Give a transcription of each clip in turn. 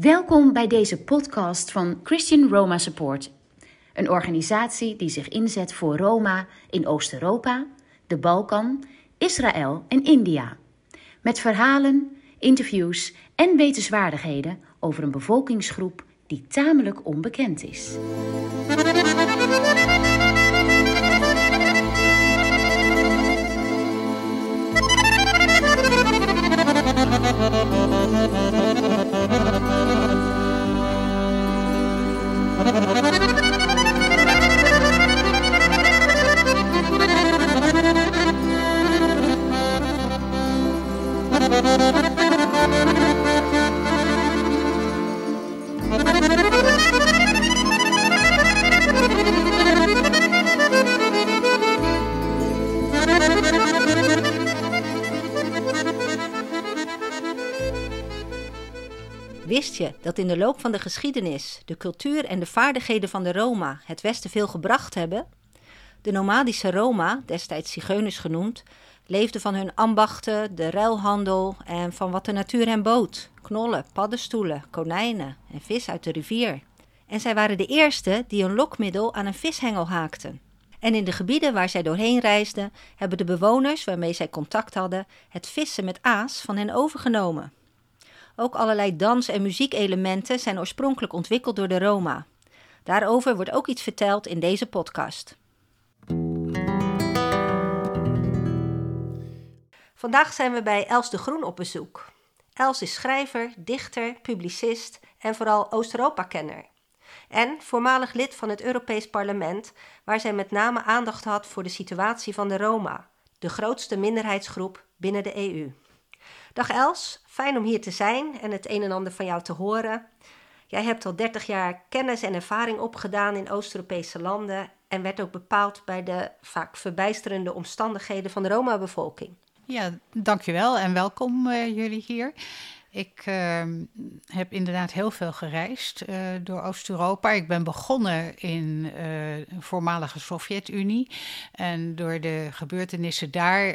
Welkom bij deze podcast van Christian Roma Support, een organisatie die zich inzet voor Roma in Oost-Europa, de Balkan, Israël en India. Met verhalen, interviews en wetenswaardigheden over een bevolkingsgroep die tamelijk onbekend is. Wist dat in de loop van de geschiedenis de cultuur en de vaardigheden van de Roma het Westen veel gebracht hebben? De nomadische Roma, destijds zigeuners genoemd, leefden van hun ambachten, de ruilhandel en van wat de natuur hen bood: knollen, paddenstoelen, konijnen en vis uit de rivier. En zij waren de eerste die een lokmiddel aan een vishengel haakten. En in de gebieden waar zij doorheen reisden, hebben de bewoners waarmee zij contact hadden het vissen met aas van hen overgenomen. Ook allerlei dans- en muziekelementen zijn oorspronkelijk ontwikkeld door de Roma. Daarover wordt ook iets verteld in deze podcast. Vandaag zijn we bij Els de Groen op bezoek. Els is schrijver, dichter, publicist en vooral Oost-Europa-kenner. En voormalig lid van het Europees Parlement, waar zij met name aandacht had voor de situatie van de Roma, de grootste minderheidsgroep binnen de EU. Dag Els, fijn om hier te zijn en het een en ander van jou te horen. Jij hebt al 30 jaar kennis en ervaring opgedaan in Oost-Europese landen en werd ook bepaald bij de vaak verbijsterende omstandigheden van de Roma-bevolking. Ja, dankjewel en welkom uh, jullie hier. Ik uh, heb inderdaad heel veel gereisd uh, door Oost-Europa. Ik ben begonnen in de voormalige Sovjet-Unie. En door de gebeurtenissen daar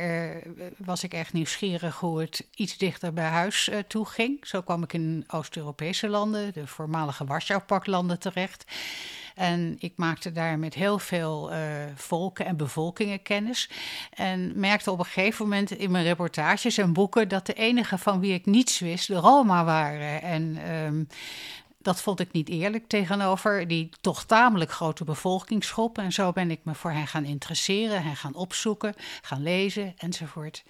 was ik echt nieuwsgierig hoe het iets dichter bij huis toe ging. Zo kwam ik in Oost-Europese landen, de voormalige Warschau-paklanden terecht. En ik maakte daar met heel veel uh, volken en bevolkingen kennis. En merkte op een gegeven moment in mijn reportages en boeken dat de enige van wie ik niets wist de Roma waren. En um, dat vond ik niet eerlijk tegenover die toch tamelijk grote bevolkingsgroep. En zo ben ik me voor hen gaan interesseren, hen gaan opzoeken, gaan lezen enzovoort.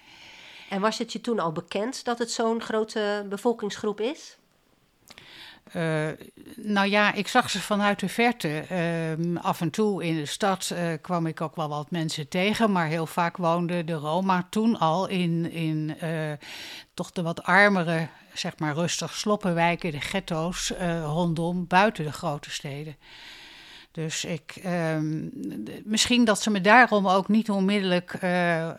En was het je toen al bekend dat het zo'n grote bevolkingsgroep is? Uh, nou ja, ik zag ze vanuit de verte. Uh, af en toe in de stad uh, kwam ik ook wel wat mensen tegen, maar heel vaak woonden de Roma toen al in, in toch de wat armere, zeg maar rustig sloppenwijken, de ghetto's rondom, buiten de grote steden. Dus ik, um, misschien dat ze me daarom ook niet onmiddellijk uh,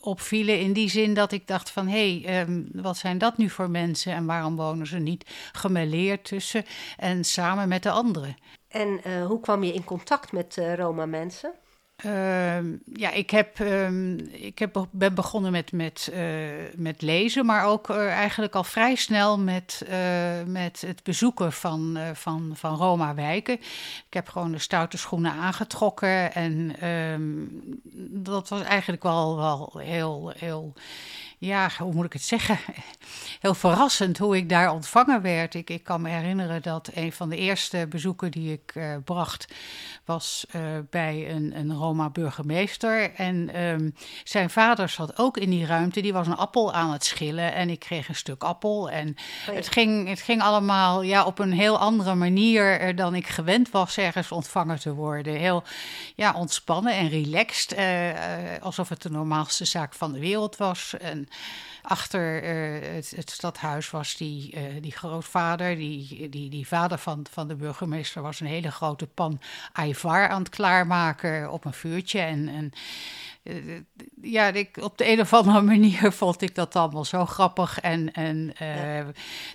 opvielen. In die zin dat ik dacht van, hé, hey, um, wat zijn dat nu voor mensen? En waarom wonen ze niet gemêleerd tussen en samen met de anderen? En uh, hoe kwam je in contact met Roma-mensen? Uh, ja, ik, heb, um, ik heb, ben begonnen met, met, uh, met lezen, maar ook uh, eigenlijk al vrij snel met, uh, met het bezoeken van, van, van Roma-wijken. Ik heb gewoon de stoute schoenen aangetrokken en um, dat was eigenlijk wel, wel heel, heel ja, hoe moet ik het zeggen? Heel verrassend hoe ik daar ontvangen werd. Ik, ik kan me herinneren dat een van de eerste bezoeken die ik uh, bracht, was uh, bij een, een Roma-burgemeester. En um, zijn vader zat ook in die ruimte. Die was een appel aan het schillen en ik kreeg een stuk appel. En oh het, ging, het ging allemaal ja, op een heel andere manier uh, dan ik gewend was ergens ontvangen te worden. Heel ja, ontspannen en relaxed, alsof het de normaalste zaak van de wereld was. En achter uh, het, het, stadhuis was die, uh, die grootvader, die, die, die vader van, van de burgemeester, was een hele grote pan aivar aan het klaarmaken op een vuurtje. En, en uh, ja, ik, op de een of andere manier vond ik dat allemaal zo grappig. En, en ja.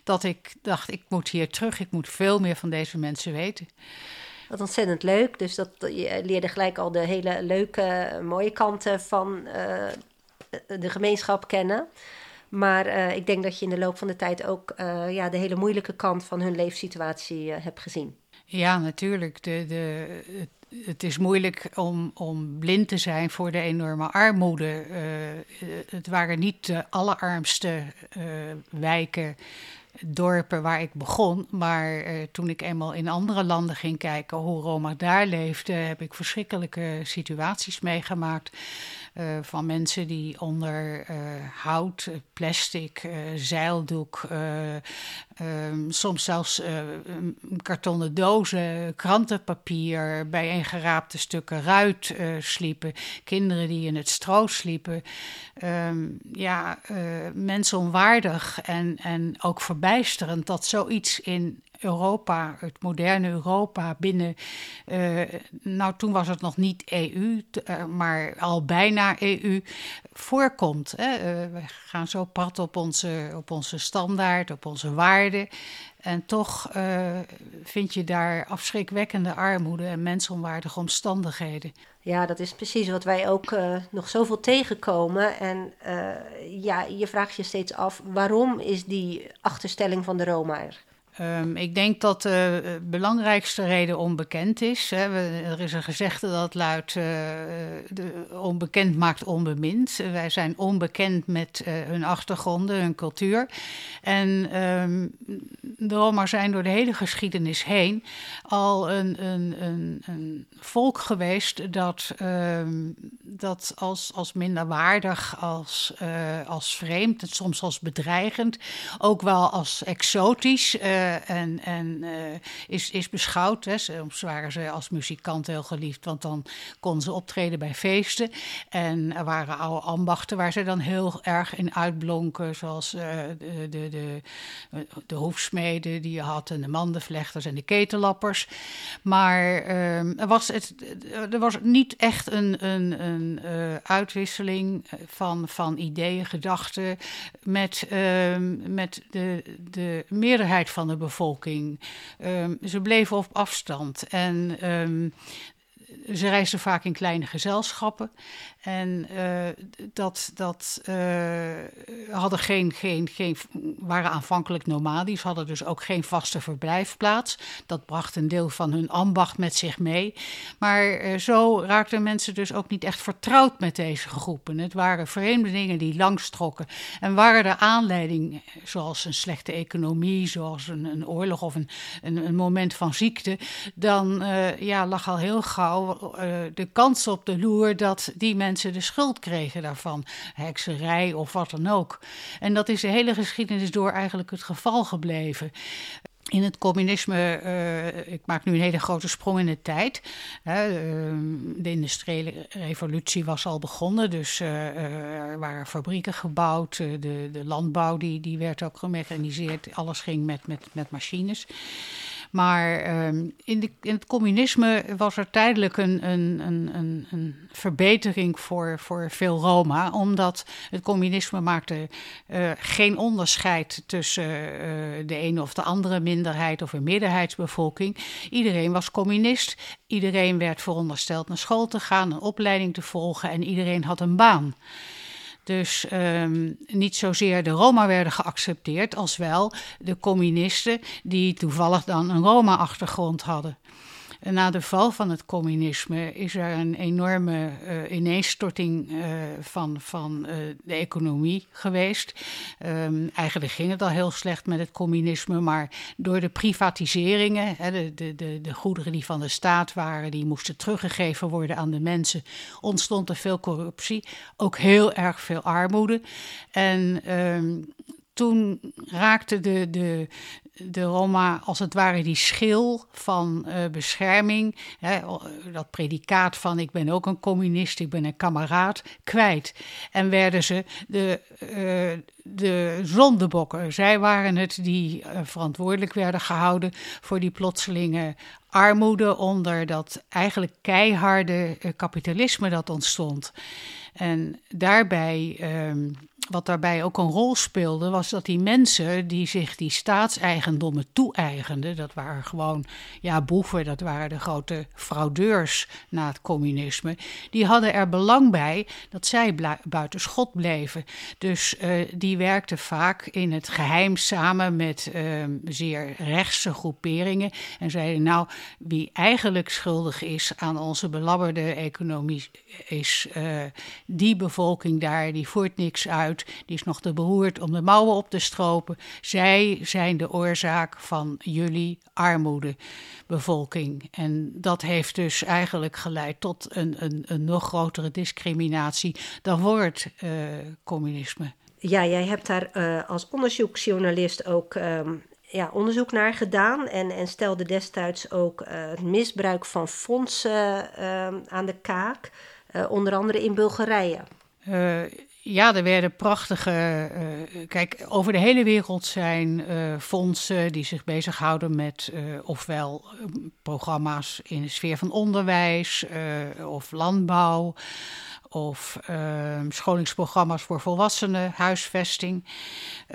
dat ik dacht, ik moet hier terug, ik moet veel meer van deze mensen weten. Wat ontzettend leuk. Dus dat, je leerde gelijk al de hele leuke, mooie kanten van de gemeenschap kennen. Maar uh, ik denk dat je in de loop van de tijd ook uh, ja, de hele moeilijke kant van hun leefsituatie hebt gezien. Ja, natuurlijk. De, de, het, is moeilijk om, om blind te zijn voor de enorme armoede. het waren niet de allerarmste wijken dorpen waar ik begon. Maar toen ik eenmaal in andere landen ging kijken hoe Roma daar leefde, heb ik verschrikkelijke situaties meegemaakt. Uh, van mensen die onder uh, hout, plastic, zeildoek, um, soms zelfs kartonnen dozen, krantenpapier, bijeengeraapte stukken ruit sliepen. Kinderen die in het stro sliepen. Um, ja, mensonwaardig en, en ook verbijsterend dat zoiets in Europa, het moderne Europa, binnen. Uh, nou, toen was het nog niet EU, uh, maar al bijna EU, voorkomt. Hè? Uh, we gaan zo prat op onze, op onze standaard, op onze waarden. En toch vind je daar afschrikwekkende armoede en mensonwaardige omstandigheden. Ja, dat is precies wat wij ook nog zoveel tegenkomen. En ja, je vraagt je steeds af, waarom is die achterstelling van de Roma er? Um, ik denk dat de uh, belangrijkste reden onbekend is. Hè. Er is een gezegde dat luidt: de onbekend maakt onbemind. wij zijn onbekend met uh, hun achtergronden, hun cultuur. En um, de Roma zijn door de hele geschiedenis heen al een, een, een, een volk geweest dat, um, dat als, als minderwaardig, als, als vreemd, soms als bedreigend, ook wel als exotisch en, en uh, is, is beschouwd. Hè. Soms waren ze als muzikant heel geliefd, want dan konden ze optreden bij feesten. En er waren oude ambachten waar ze dan heel erg in uitblonken, zoals uh, de, de, de, de hoefsmeden die je had, en de mandenvlechters en de ketellappers. Maar uh, er, was het, er was niet echt een, een, een uitwisseling van, van ideeën, gedachten met, ehm, met de, de meerderheid van de bevolking. Um, ze bleven op afstand en um, ze reisden vaak in kleine gezelschappen. En uh, dat, dat uh, hadden geen, geen, geen, waren aanvankelijk nomadisch, hadden dus ook geen vaste verblijfplaats. Dat bracht een deel van hun ambacht met zich mee. Maar uh, zo raakten mensen dus ook niet echt vertrouwd met deze groepen. Het waren vreemdelingen die langstrokken. En waren er aanleiding, zoals een slechte economie, zoals een, een oorlog of een, een, een, moment van ziekte, dan ja, lag al heel gauw de kans op de loer dat die mensen mensen de schuld kregen daarvan. Hekserij of wat dan ook. En dat is de hele geschiedenis door eigenlijk het geval gebleven in het communisme, uh, ik maak nu een hele grote sprong in de tijd. Hè, uh, de industriële revolutie was al begonnen, dus uh, er waren fabrieken gebouwd. de, de landbouw die, die werd ook gemechaniseerd. Alles ging met, met, met machines. Maar um, in, de, in, het communisme was er tijdelijk een, een, een, een, verbetering voor, voor veel Roma, omdat het communisme maakte uh, geen onderscheid tussen uh, de ene of de andere minderheid of een meerderheidsbevolking. Iedereen was communist, iedereen werd verondersteld naar school te gaan, een opleiding te volgen en iedereen had een baan. Dus um, niet zozeer de Roma werden geaccepteerd, als wel de communisten die toevallig dan een Roma-achtergrond hadden. Na de val van het communisme is er een enorme uh, ineenstorting uh, van, van uh, de economie geweest. Um, eigenlijk ging het al heel slecht met het communisme, maar door de privatiseringen, hè, de, de, de, de goederen die van de staat waren, die moesten teruggegeven worden aan de mensen, ontstond er veel corruptie, ook heel erg veel armoede. En um, toen raakte de, de, de Roma als het ware die schil van uh, bescherming, hè, dat predicaat van ik ben ook een communist, ik ben een kameraad, kwijt. En werden ze de, uh, de zondebokken. Zij waren het die uh, verantwoordelijk werden gehouden voor die plotselinge armoede onder dat eigenlijk keiharde kapitalisme dat ontstond. En daarbij. Ehm, wat daarbij ook een rol speelde, was dat die mensen die zich die staatseigendommen toe-eigenden, dat waren gewoon ja, boeven, dat waren de grote fraudeurs na het communisme, die hadden er belang bij dat zij buiten schot bleven. Dus uh, die werkten vaak in het geheim samen met uh, zeer rechtse groeperingen en zeiden nou, wie eigenlijk schuldig is aan onze belabberde economie is uh, die bevolking daar, die voert niks uit, die is nog te beroerd om de mouwen op te stropen. Zij zijn de oorzaak van jullie armoede, bevolking. En dat heeft dus eigenlijk geleid tot een, een, een nog grotere discriminatie dan het uh, communisme. Ja, jij hebt daar uh, als onderzoeksjournalist ook um, ja, onderzoek naar gedaan en, en stelde destijds ook uh, het misbruik van fondsen aan de kaak, onder andere in Bulgarije. Ja, er werden prachtige. Uh, kijk, over de hele wereld zijn uh, fondsen die zich bezighouden met uh, ofwel programma's in de sfeer van onderwijs of landbouw of um, scholingsprogramma's voor volwassenen, huisvesting.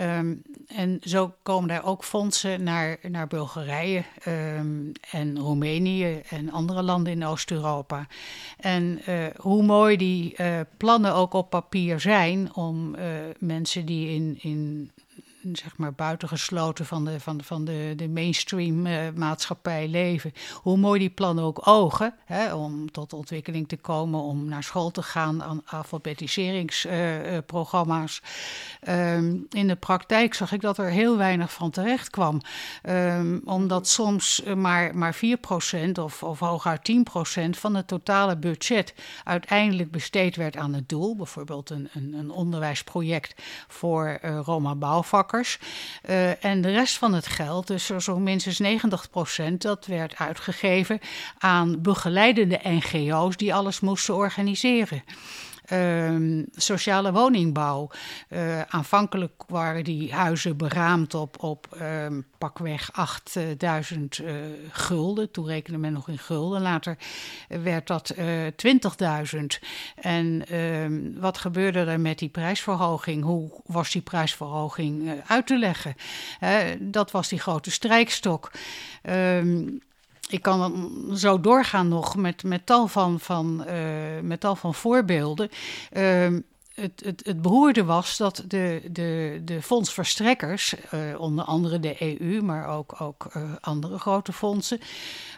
Um, en zo komen daar ook fondsen naar, naar Bulgarije um, en Roemenië en andere landen in Oost-Europa. En uh, hoe mooi die uh, plannen ook op papier zijn om uh, mensen die in, in zeg maar buitengesloten van de, van, van de, de mainstream uh, maatschappij leven. Hoe mooi die plannen ook ogen, hè, om tot ontwikkeling te komen, om naar school te gaan aan alfabetiseringsprogramma's. Uh, um, in de praktijk zag ik dat er heel weinig van terecht kwam. Um, omdat soms maar, maar 4% of, of hooguit 10% van het totale budget uiteindelijk besteed werd aan het doel. Bijvoorbeeld een, een, een onderwijsproject voor uh, Roma bouwvakkers. Uh, en de rest van het geld, dus zo minstens 90 procent, dat werd uitgegeven aan begeleidende NGO's die alles moesten organiseren. Um, sociale woningbouw. Uh, aanvankelijk waren die huizen beraamd op, op um, pakweg 8000 uh, gulden. Toen rekende men nog in gulden. Later werd dat uh, eh, 20.000. En um, wat gebeurde er met die prijsverhoging? Hoe was die prijsverhoging uit te leggen? dat was die grote strijkstok. Um, ik kan zo doorgaan nog met, met, tal, van, van, uh, met tal van voorbeelden. Uh, het, het, het behoorde was dat de, de, de fondsverstrekkers, uh, onder andere de EU, maar ook, ook uh, andere grote fondsen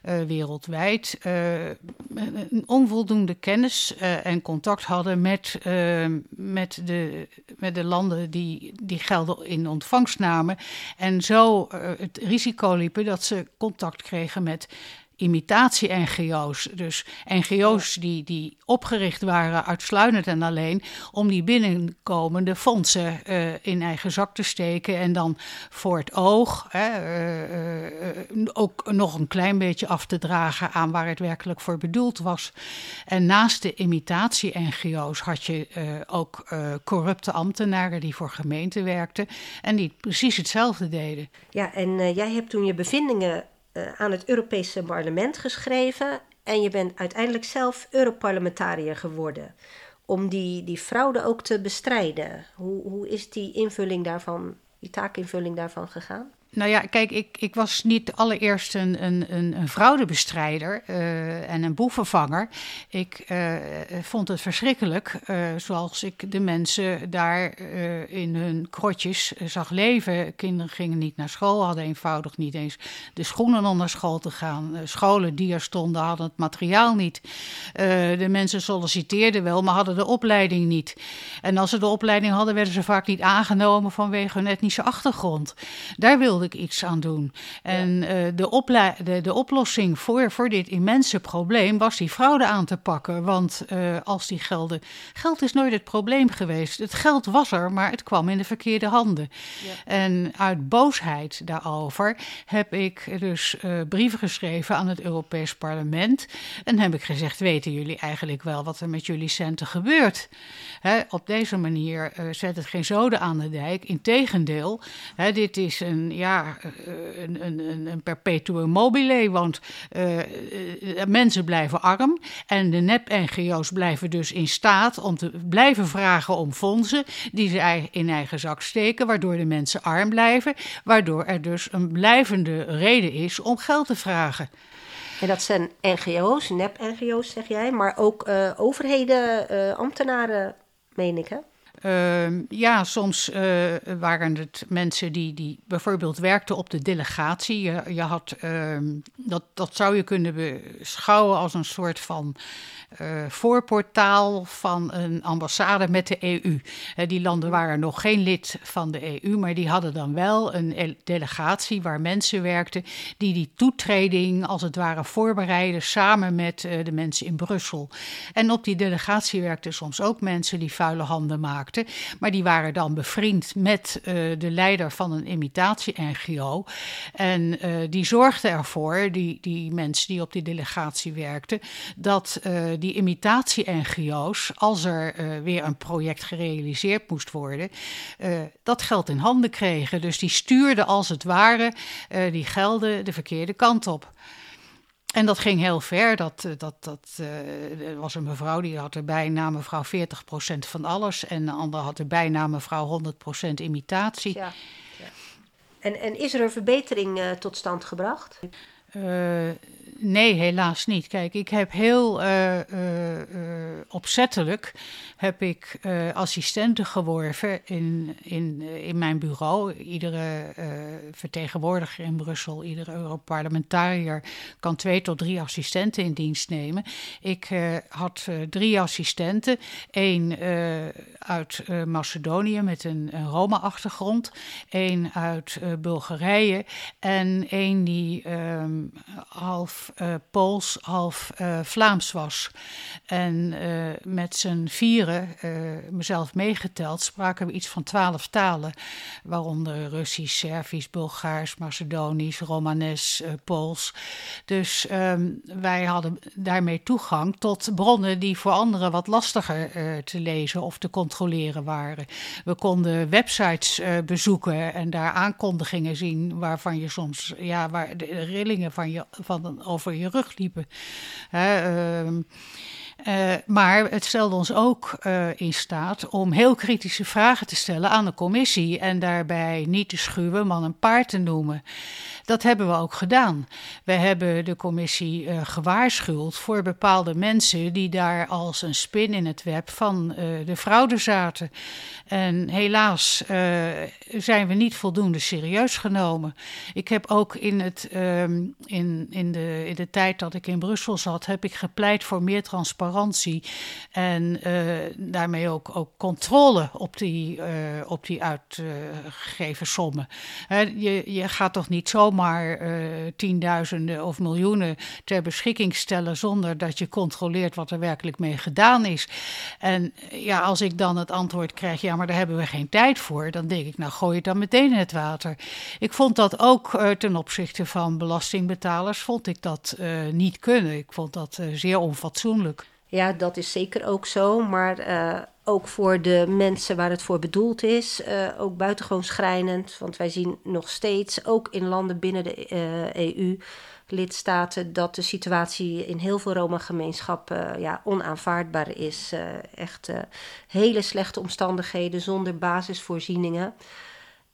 uh, wereldwijd, een onvoldoende kennis en contact hadden met, met, de, met de landen die, die gelden in ontvangst namen. En zo het risico liepen dat ze contact kregen met imitatie-NGO's. Dus NGO's die, die opgericht waren uitsluitend en alleen om die binnenkomende fondsen uh, in eigen zak te steken en dan voor het oog uh, uh, ook nog een klein beetje af te dragen aan waar het werkelijk voor bedoeld was. En naast de imitatie-NGO's had je ook corrupte ambtenaren die voor gemeenten werkten en die precies hetzelfde deden. Ja, en jij hebt toen je bevindingen uh, aan het Europese parlement geschreven. En je bent uiteindelijk zelf Europarlementariër geworden. Om die, die fraude ook te bestrijden. Hoe, hoe is die invulling daarvan, die taakinvulling daarvan gegaan? Nou ja, kijk, ik, ik was niet allereerst een, een, een, fraudebestrijder uh, en een boevenvanger. Ik uh, vond het verschrikkelijk, uh, zoals ik de mensen daar in hun krotjes zag leven. Kinderen gingen niet naar school, hadden eenvoudig niet eens de schoenen om naar school te gaan. scholen die er stonden hadden het materiaal niet. de mensen solliciteerden wel, maar hadden de opleiding niet. En als ze de opleiding hadden, werden ze vaak niet aangenomen vanwege hun etnische achtergrond. Daar wilde ik iets aan doen. En uh, de, de, de, oplossing voor, voor dit immense probleem was die fraude aan te pakken. Want uh, als die gelden. Geld is nooit het probleem geweest. Het geld was er, maar het kwam in de verkeerde handen. Ja. En uit boosheid daarover heb ik dus uh, brieven geschreven aan het Europees Parlement. En heb ik gezegd: Weten jullie eigenlijk wel wat er met jullie centen gebeurt? Hè, op deze manier zet het geen zoden aan de dijk. Integendeel, hè, dit is een. Ja, ja, een, een, een perpetuum mobile. Want mensen blijven arm en de nep-NGO's blijven dus in staat om te blijven vragen om fondsen die ze in eigen zak steken, waardoor de mensen arm blijven, waardoor er dus een blijvende reden is om geld te vragen. En dat zijn NGO's, nep-NGO's zeg jij, maar ook overheden, ambtenaren, meen ik hè? Uh, ja, soms uh, waren het mensen die, die bijvoorbeeld werkten op de delegatie. Je, je had, uh, dat, dat zou je kunnen beschouwen als een soort van uh, voorportaal van een ambassade met de EU. Die landen waren nog geen lid van de EU, maar die hadden dan wel een delegatie waar mensen werkten die die toetreding als het ware voorbereiden samen met uh, de mensen in Brussel. En op die delegatie werkten soms ook mensen die vuile handen maakten, maar die waren dan bevriend met de leider van een imitatie-NGO. En die zorgden ervoor, die, die mensen die op die delegatie werkten, dat die die imitatie-NGO's, als er weer een project gerealiseerd moest worden, dat geld in handen kregen. Dus die stuurden als het ware die gelden de verkeerde kant op. En dat ging heel ver. Dat, dat, dat uh, was een mevrouw die had erbij na mevrouw 40% van alles. En de andere had erbij na mevrouw 100% imitatie. Ja, ja. En, en is er een verbetering uh, tot stand gebracht? Uh, nee, helaas niet. Kijk, ik heb heel uh, uh, opzettelijk heb ik assistenten geworven in, in, in mijn bureau. Iedere vertegenwoordiger in Brussel, iedere Europarlementariër kan twee tot drie assistenten in dienst nemen. Ik had drie assistenten. Eén uit Macedonië met een, een Roma-achtergrond. Eén uit Bulgarije en één die um, half uh, Pools, half uh, Vlaams was. En uh, met z'n vieren, mezelf meegeteld, spraken we iets van twaalf talen. Waaronder Russisch, Servisch, Bulgaars, Macedonisch, Romanes, Pools. Dus um, wij hadden daarmee toegang tot bronnen die voor anderen wat lastiger te lezen of te controleren waren. We konden websites bezoeken en daar aankondigingen zien waarvan je soms, ja, waar de rillingen van je, van, over je rug liepen. Uh, uh, maar het stelde ons ook uh, in staat om heel kritische vragen te stellen aan de commissie en daarbij niet te schuwen, man een paard te noemen. Dat hebben we ook gedaan. We hebben de commissie uh, gewaarschuwd voor bepaalde mensen die daar als een spin in het web van de fraude zaten. En helaas zijn we niet voldoende serieus genomen. Ik heb ook in, het, ehm, in, in, de, in de tijd dat ik in Brussel zat, heb ik gepleit voor meer transparantie en uh, daarmee ook, ook controle op die, uh, op die uitgegeven sommen. je, je gaat toch niet zomaar uh, tienduizenden of miljoenen ter beschikking stellen zonder dat je controleert wat er werkelijk mee gedaan is. En ja, als ik dan het antwoord krijg, ja, maar daar hebben we geen tijd voor, dan denk ik, nou gooi het dan meteen in het water. Ik vond dat ook ten opzichte van belastingbetalers, vond ik dat niet kunnen. Ik vond dat zeer onfatsoenlijk. Ja, dat is zeker ook zo. Maar ook voor de mensen waar het voor bedoeld is, uh, ook buitengewoon schrijnend. Want wij zien nog steeds, ook in landen binnen de uh, EU, lidstaten, dat de situatie in heel veel Roma-gemeenschappen ja, onaanvaardbaar is. echt hele slechte omstandigheden zonder basisvoorzieningen.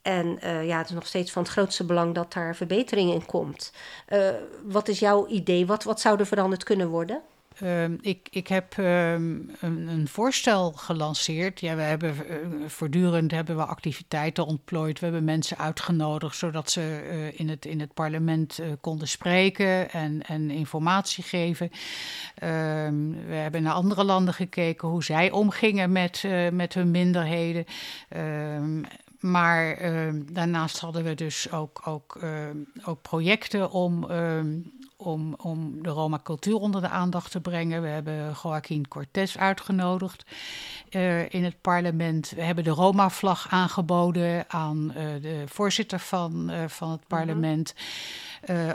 En ja, het is nog steeds van het grootste belang dat daar verbetering in komt. Wat is jouw idee? Wat, wat zou er veranderd kunnen worden? Um, ik, ik heb um, een, een, voorstel gelanceerd. Ja, we hebben uh, voortdurend hebben we activiteiten ontplooid. We hebben mensen uitgenodigd zodat ze uh, in, het, in het parlement uh, konden spreken en, en informatie geven. Um, we hebben naar andere landen gekeken hoe zij omgingen met, met hun minderheden. maar daarnaast hadden we dus ook, ook, ook projecten om om, om de Roma-cultuur onder de aandacht te brengen. We hebben Joaquín Cortés uitgenodigd uh, in het parlement. We hebben de Roma-vlag aangeboden aan uh, de voorzitter van, uh, van het mhm. parlement.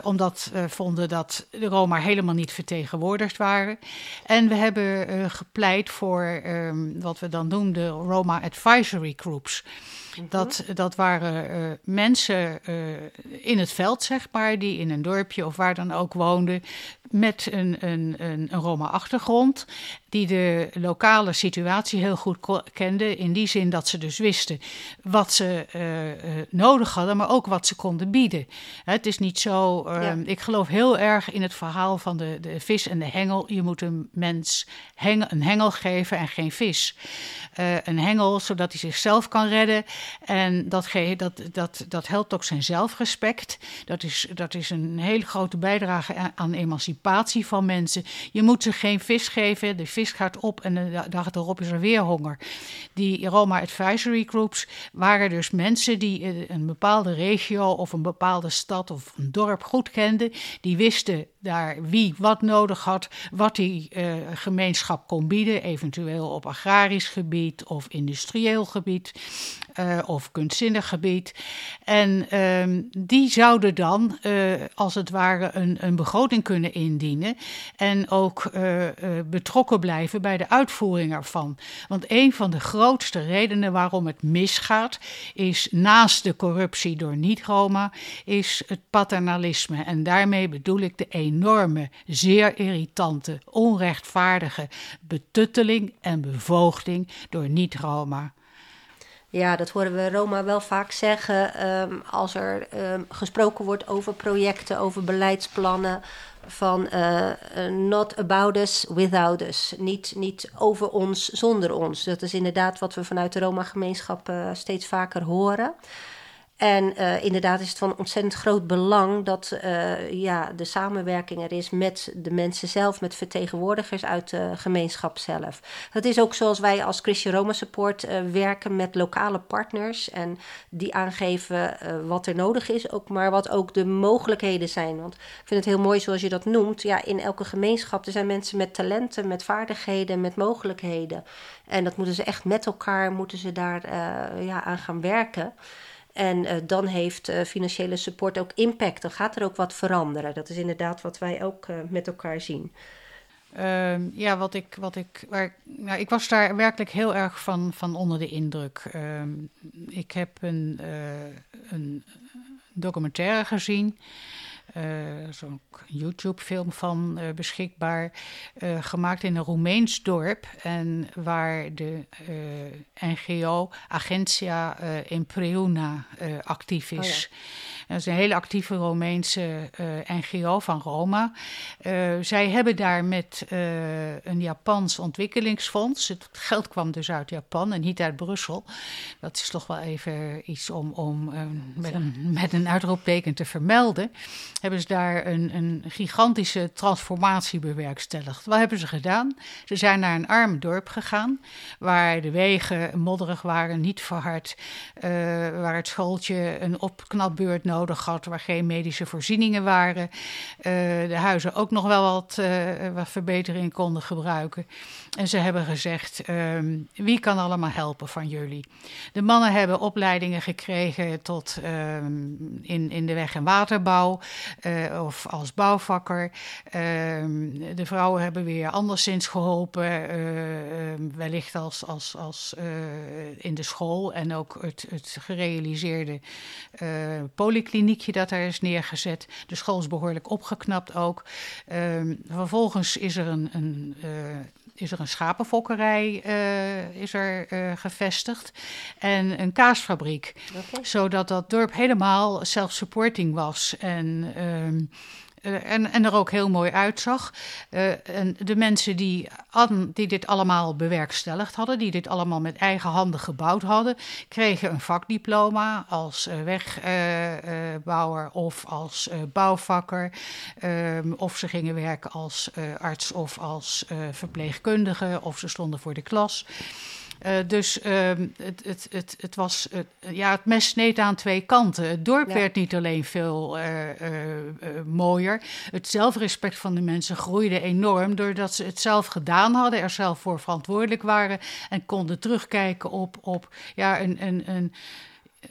Omdat we vonden dat de Roma helemaal niet vertegenwoordigd waren. En we hebben gepleit voor ehm, wat we dan noemden Roma Advisory Groups. Dat, dat waren uh, mensen uh, in het veld, zeg maar, die in een dorpje of waar dan ook woonden, met een, een, een, een Roma-achtergrond, die de lokale situatie heel goed kenden, in die zin dat ze dus wisten wat ze uh, nodig hadden, maar ook wat ze konden bieden. Het is niet zo, ja. ik geloof heel erg in het verhaal van de, de vis en de hengel. Je moet een mens een hengel geven en geen vis. een hengel zodat hij zichzelf kan redden en dat, dat, dat, dat helpt ook zijn zelfrespect. Dat is, dat is een hele grote bijdrage aan emancipatie van mensen. Je moet ze geen vis geven, de vis gaat op en de dag erop is er weer honger. Die Roma Advisory Groups waren dus mensen die een bepaalde regio of een bepaalde stad of een dorp goed kenden. Die wisten daar wie wat nodig had, wat die uh, gemeenschap kon bieden, eventueel op agrarisch gebied of industrieel gebied. Uh, of kunstzinnig gebied. En um, die zouden dan, uh, als het ware, een, een begroting kunnen indienen. En ook betrokken blijven bij de uitvoering ervan. Want een van de grootste redenen waarom het misgaat, is naast de corruptie door niet-Roma, is het paternalisme. En daarmee bedoel ik de enorme, zeer irritante, onrechtvaardige betutteling en bevoogding door niet-Roma. Ja, dat horen we Roma wel vaak zeggen um, als er um, gesproken wordt over projecten, over beleidsplannen. Van uh, not about us, without us. Niet, niet over ons, zonder ons. Dat is inderdaad wat we vanuit de Roma-gemeenschap uh, steeds vaker horen. En uh, inderdaad is het van ontzettend groot belang dat uh, ja, de samenwerking er is met de mensen zelf, met vertegenwoordigers uit de gemeenschap zelf. Dat is ook zoals wij als Christian Roma Support uh, werken met lokale partners en die aangeven wat er nodig is, ook, maar wat ook de mogelijkheden zijn. Want ik vind het heel mooi zoals je dat noemt. Ja, in elke gemeenschap er zijn mensen met talenten, met vaardigheden, met mogelijkheden. En dat moeten ze echt met elkaar, moeten ze daar ja, aan gaan werken. En uh, dan heeft uh, financiële support ook impact. Dan gaat er ook wat veranderen. Dat is inderdaad wat wij ook uh, met elkaar zien. Uh, ja, wat ik, wat ik, waar, nou, ik was daar werkelijk heel erg van, van onder de indruk. Ehm, ik heb een, een documentaire gezien zo'n YouTube-film van uh, beschikbaar, uh, gemaakt in een Roemeens dorp. En waar de NGO Agentia Impreuna actief is. Oh ja. Dat is een hele actieve Romeinse NGO van Roma. zij hebben daar met een Japans ontwikkelingsfonds. Het geld kwam dus uit Japan en niet uit Brussel. Dat is toch wel even iets om, om met, een, met een uitroepteken te vermelden hebben ze daar een, een gigantische transformatie bewerkstelligd. Wat hebben ze gedaan? Ze zijn naar een arm dorp gegaan, waar de wegen modderig waren, niet verhard, waar het schooltje een opknapbeurt nodig waar geen medische voorzieningen waren, uh, de huizen ook nog wel wat, uh, wat verbetering konden gebruiken. En ze hebben gezegd, um, wie kan allemaal helpen van jullie? De mannen hebben opleidingen gekregen tot um, in, in de weg- en waterbouw. Uh, of als bouwvakker. Uh, de vrouwen hebben weer anderszins geholpen, uh, wellicht als, als, als in de school en ook het, het gerealiseerde polykliniekje dat daar is neergezet. De school is behoorlijk opgeknapt ook. Ehm, vervolgens is er een, een is er een schapenfokkerij uh, is er, uh, gevestigd en een kaasfabriek. Okay. Zodat dat dorp helemaal self-supporting was. En uh, uh, en, en er ook heel mooi uitzag. Uh, en de mensen die, hadden, die dit allemaal bewerkstelligd hadden, die dit allemaal met eigen handen gebouwd hadden, kregen een vakdiploma als uh, wegbouwer of als bouwvakker. Um, of ze gingen werken als arts of als verpleegkundige, of ze stonden voor de klas. Uh, dus uh, het, het, het, het, was, uh, ja, het mes sneed aan twee kanten. Het dorp ja. werd niet alleen veel eh, mooier. Het zelfrespect van de mensen groeide enorm doordat ze het zelf gedaan hadden, er zelf voor verantwoordelijk waren en konden terugkijken op, op ja, een, een, een,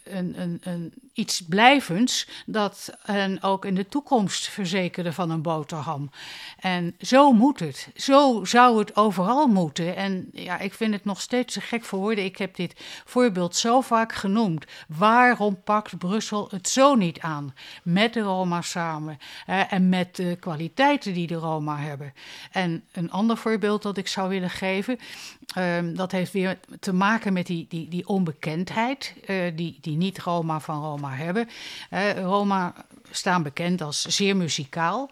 een, een, een iets blijvends dat hen ook in de toekomst verzekerde van een boterham. En zo moet het. Zo zou het overal moeten. En ja, ik vind het nog steeds te gek voor woorden. Ik heb dit voorbeeld zo vaak genoemd. Waarom pakt Brussel het zo niet aan? Met de Roma samen en met de kwaliteiten die de Roma hebben. En een ander voorbeeld dat ik zou willen geven, ehm, dat heeft weer te maken met die, die, die onbekendheid, uh, die, die niet-Roma van Roma hebben. Uh, Roma staan bekend als zeer muzikaal.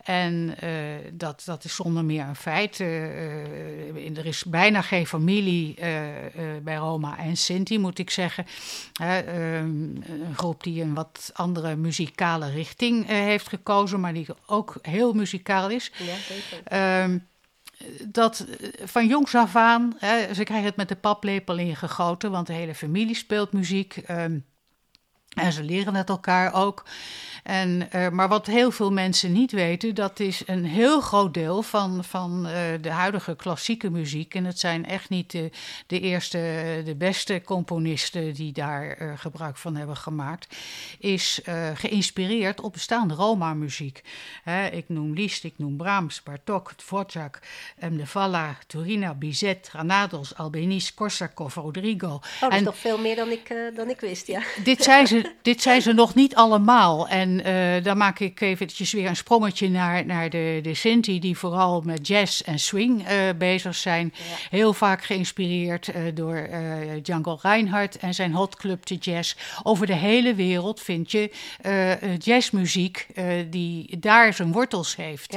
En uh, dat, dat is zonder meer een feit. Uh, er is bijna geen familie bij Roma en Sinti, moet ik zeggen. een groep die een wat andere muzikale richting heeft gekozen, maar die ook heel muzikaal is. Ja, zeker. Ehm, dat van jongs af aan, hè, ze krijgen het met de paplepel ingegoten, want de hele familie speelt muziek. Um, en ze leren het elkaar ook. En, uh, maar wat heel veel mensen niet weten, dat is een heel groot deel van, van uh, de huidige klassieke muziek. En het zijn echt niet de, de eerste, de beste componisten die daar uh, gebruik van hebben gemaakt. Is geïnspireerd op bestaande Roma-muziek. ik noem Liszt, ik noem Brahms, Bartok, Dvorak, Mdevalla, Turina, Bizet, Granados, Albeniz, Korsakov, Rodrigo. Oh, dat is en, nog veel meer dan ik, dan ik wist, ja. Dit zijn ze, dit zijn ze nog niet allemaal. En en uh, dan maak ik eventjes weer een sprongetje naar, naar de, de Sinti, die vooral met jazz en swing uh, bezig zijn. Heel vaak geïnspireerd uh, door Django Reinhardt en zijn Hot Club de Jazz. Over de hele wereld vind je jazzmuziek die daar zijn wortels heeft.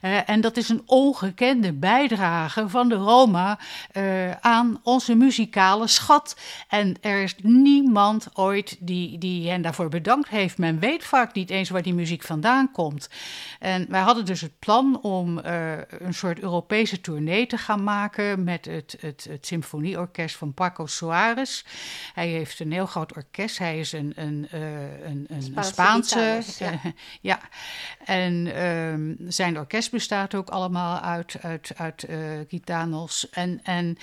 Ja. en dat is een ongekende bijdrage van de Roma aan onze muzikale schat. En er is niemand ooit die, die hen daarvoor bedankt heeft. Men weet vaak niet eens waar die muziek vandaan komt. En wij hadden dus het plan om uh, een soort Europese tournee te gaan maken met het, het, het symfonieorkest van Paco Soares. Hij heeft een heel groot orkest. Hij is een, een, uh, een, een Spaanse. Spaanse ja. ja. En um, zijn orkest bestaat ook allemaal uit, uit, uit uh, gitanos. En, en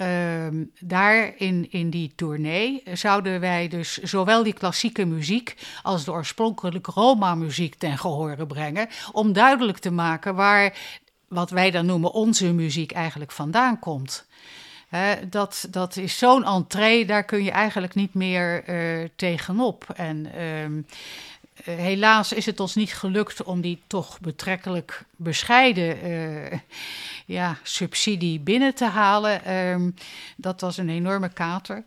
Uh, daar in, in die tournee zouden wij dus zowel die klassieke muziek als de oorspronkelijke Roma-muziek ten gehore brengen. Om duidelijk te maken waar wat wij dan noemen onze muziek eigenlijk vandaan komt. dat, dat is zo'n entree, daar kun je eigenlijk niet meer uh, tegenop. En uh, helaas is het ons niet gelukt om die toch betrekkelijk bescheiden uh, ja, subsidie binnen te halen. Um, dat was een enorme kater.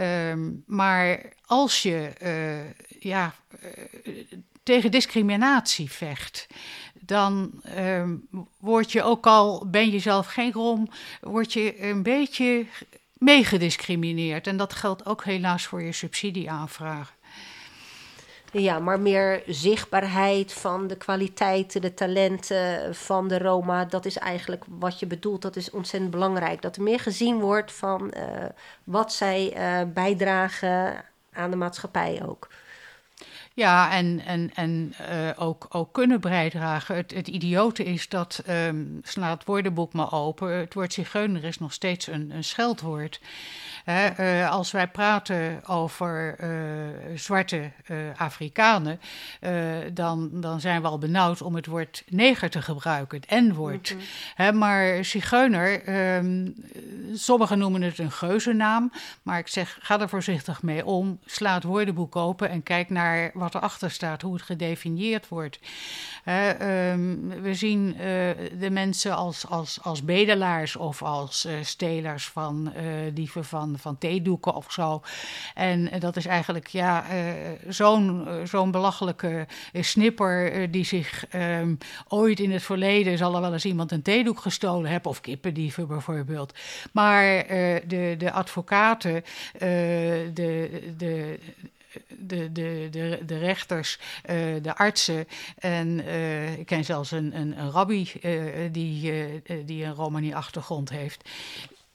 Um, maar als je uh, ja, tegen discriminatie vecht, dan um, word je ook al, ben je zelf geen rom, word je een beetje meegediscrimineerd. En dat geldt ook helaas voor je subsidieaanvraag. Ja, maar meer zichtbaarheid van de kwaliteiten, de talenten van de Roma. Dat is eigenlijk wat je bedoelt. Dat is ontzettend belangrijk. Dat er meer gezien wordt van uh, wat zij uh, bijdragen aan de maatschappij ook. Ja, en, en, en uh, ook, ook kunnen bijdragen. Het, het idiote is dat, um, sla het woordenboek maar open, het woord zigeuner is nog steeds een, een scheldwoord. Hè, uh, als wij praten over uh, zwarte Afrikanen, dan, dan zijn we al benauwd om het woord neger te gebruiken, het N-woord. Mm -hmm. maar zigeuner, um, sommigen noemen het een geuzennaam, maar ik zeg, ga er voorzichtig mee om. Sla het woordenboek open en kijk naar wat erachter staat, hoe het gedefinieerd wordt. Um, we zien uh, de mensen als, als, als bedelaars of als uh, stelers van uh, dieven van, van theedoeken of zo. En dat is eigenlijk ja, zo'n zo'n belachelijke snipper die zich um, ooit in het verleden zal er wel eens iemand een theedoek gestolen hebben, of kippendieven bijvoorbeeld. Maar de, de advocaten, de, de de, de, de, de rechters, uh, de artsen en uh, ik ken zelfs een, een, een rabbi uh, die, die een Romani-achtergrond heeft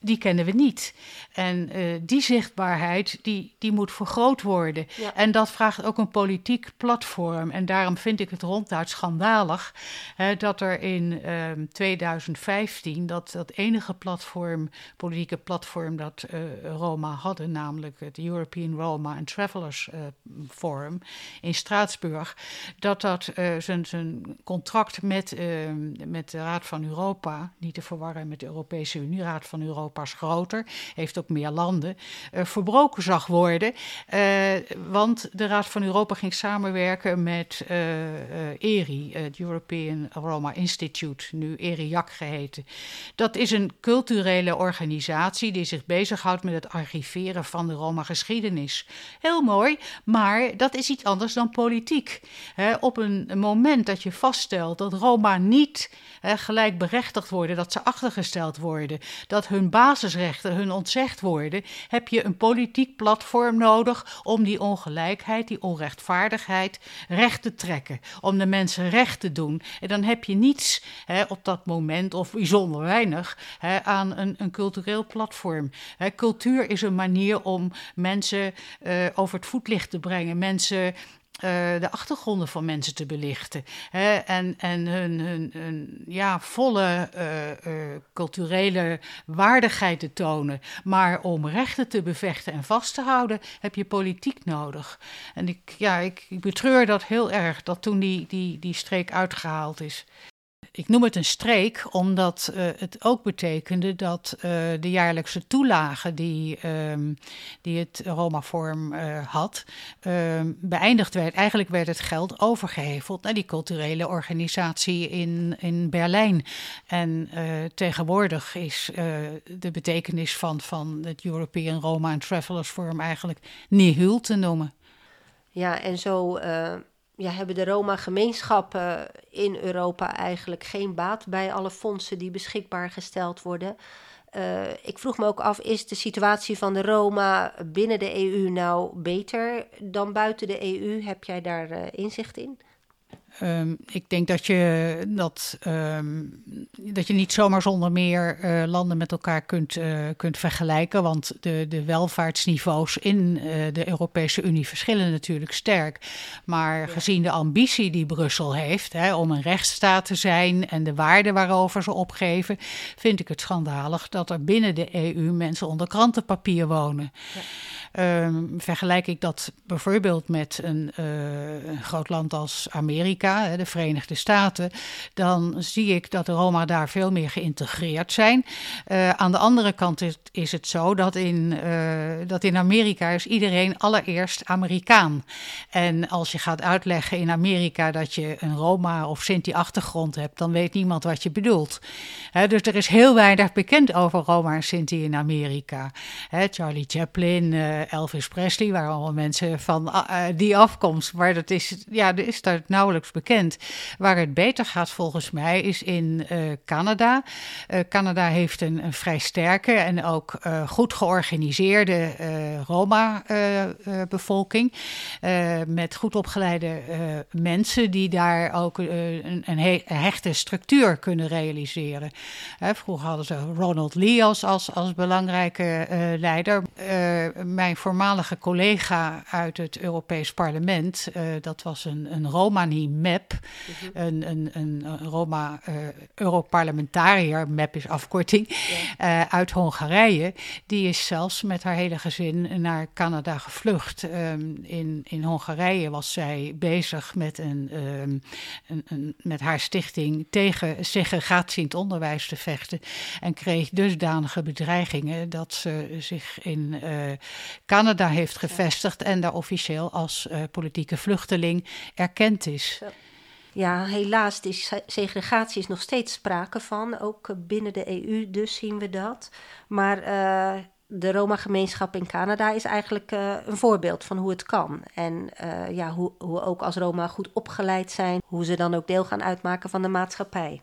die kennen we niet. En uh, die zichtbaarheid, die, die moet vergroot worden. Ja. En dat vraagt ook een politiek platform. En daarom vind ik het ronduit schandalig hè, dat er in uh, 2015, dat, dat enige platform, politieke platform dat uh, Roma hadden, namelijk het European Roma and Travelers uh, Forum in Straatsburg, dat dat zijn, zijn contract met, met de Raad van Europa, niet te verwarren met de Europese Unie, Raad van Europa is groter, heeft ook meer landen, uh, verbroken zag worden. Uh, want de Raad van Europa ging samenwerken met uh, ERI, het European Roma Institute, nu ERIAC geheten. Dat is een culturele organisatie die zich bezighoudt met het archiveren van de Roma-geschiedenis. Heel mooi, maar dat is iets anders dan politiek. op een moment dat je vaststelt dat Roma niet gelijkberechtigd worden, dat ze achtergesteld worden, dat hun basisrechten hun ontzegd worden, heb je een politiek platform nodig om die ongelijkheid, die onrechtvaardigheid recht te trekken, om de mensen recht te doen. En dan heb je niets hè, op dat moment, of bijzonder weinig, hè, aan een, een, cultureel platform. Hè, cultuur is een manier om mensen uh, over het voetlicht te brengen, mensen de achtergronden van mensen te belichten. Hè, en en hun, hun, hun ja, volle uh, culturele waardigheid te tonen. Maar om rechten te bevechten en vast te houden, heb je politiek nodig. En ik, ja, ik, ik betreur dat heel erg, dat toen die, die, die streek uitgehaald is. Ik noem het een streek omdat uh, het ook betekende dat uh, de jaarlijkse toelage die, um, die het Roma-vorm uh, had, ehm, beëindigd werd. Eigenlijk werd het geld overgeheveld naar die culturele organisatie in, in Berlijn. En tegenwoordig is de betekenis van, van het European Roma and Travelers Forum eigenlijk nihil te noemen. Ja, en zo ja, hebben de Roma-gemeenschappen in Europa eigenlijk geen baat bij alle fondsen die beschikbaar gesteld worden. Uh, ik vroeg me ook af, is de situatie van de Roma binnen de EU nou beter dan buiten de EU? Heb jij daar uh, inzicht in? Um, ik denk dat je, dat, um, dat je niet zomaar zonder meer uh, landen met elkaar kunt, uh, kunt vergelijken. Want de, de welvaartsniveaus in uh, de Europese Unie verschillen natuurlijk sterk. Maar ja. gezien de ambitie die Brussel heeft hè, om een rechtsstaat te zijn en de waarden waarover ze opgeven, vind ik het schandalig dat er binnen de EU mensen onder krantenpapier wonen. Ja. Um, vergelijk ik dat bijvoorbeeld met een, een groot land als Amerika de Verenigde Staten, dan zie ik dat de Roma daar veel meer geïntegreerd zijn. Uh, aan de andere kant is, het zo dat in, uh, dat in Amerika is iedereen allereerst Amerikaan. En als je gaat uitleggen in Amerika dat je een Roma of Sinti-achtergrond hebt, dan weet niemand wat je bedoelt. Dus er is heel weinig bekend over Roma en Sinti in Amerika. Charlie Chaplin, uh, Elvis Presley waren allemaal mensen van die afkomst, maar dat is, ja, is daar nauwelijks bekend. Waar het beter gaat volgens mij is in uh, Canada. Uh, Canada heeft een, vrij sterke en ook uh, goed georganiseerde Roma-bevolking. met goed opgeleide mensen die daar ook een, een, hechte structuur kunnen realiseren. vroeger hadden ze Ronald Lee als, als, als belangrijke leider. mijn voormalige collega uit het Europees Parlement, dat was een, een Romani MEP, mm -hmm. een, een, een, Roma uh, Europarlementariër, MEP is afkorting, yeah. uh, uit Hongarije. Die is zelfs met haar hele gezin naar Canada gevlucht. Um, in, in Hongarije was zij bezig met, een, um, een, een, met haar stichting tegen segregatie in het onderwijs te vechten. En kreeg dusdanige bedreigingen dat ze zich in uh, Canada heeft gevestigd en daar officieel als politieke vluchteling erkend is. Ja. Ja, helaas, die segregatie is nog steeds sprake van. Ook binnen de EU dus zien we dat. Maar uh, de Roma-gemeenschap in Canada is eigenlijk uh, een voorbeeld van hoe het kan. En uh, ja, hoe, hoe ook als Roma goed opgeleid zijn, hoe ze dan ook deel gaan uitmaken van de maatschappij.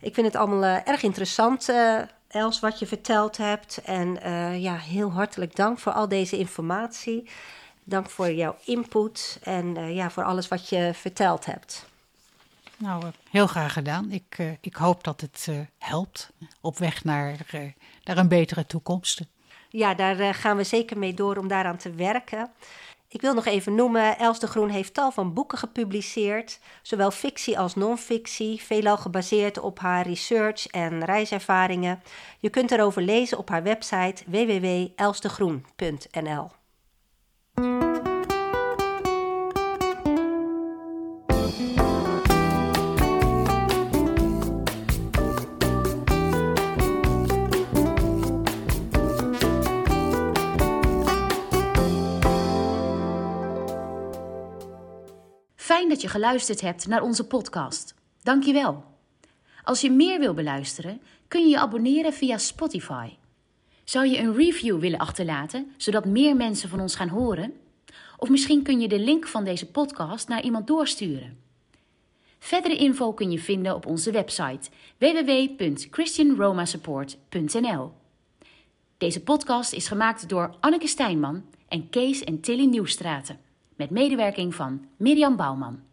Ik vind het allemaal erg interessant, Els, wat je verteld hebt. En ja, heel hartelijk dank voor al deze informatie. Dank voor jouw input en ja, voor alles wat je verteld hebt. Nou, heel graag gedaan. Ik, ik hoop dat het helpt op weg naar, naar een betere toekomst. Ja, daar gaan we zeker mee door om daaraan te werken. Ik wil nog even noemen, Els de Groen heeft tal van boeken gepubliceerd, zowel fictie als non-fictie, veelal gebaseerd op haar research en reiservaringen. Je kunt erover lezen op haar website www.elsdegroen.nl. je geluisterd hebt naar onze podcast. Dank je wel. Als je meer wil beluisteren, kun je je abonneren via Spotify. Zou je een review willen achterlaten, zodat meer mensen van ons gaan horen? Of misschien kun je de link van deze podcast naar iemand doorsturen. Verdere info kun je vinden op onze website www.christianromasupport.nl. Deze podcast is gemaakt door Anneke Stijnman en Kees en Tilly Nieuwstraten met medewerking van Mirjam Bouwman.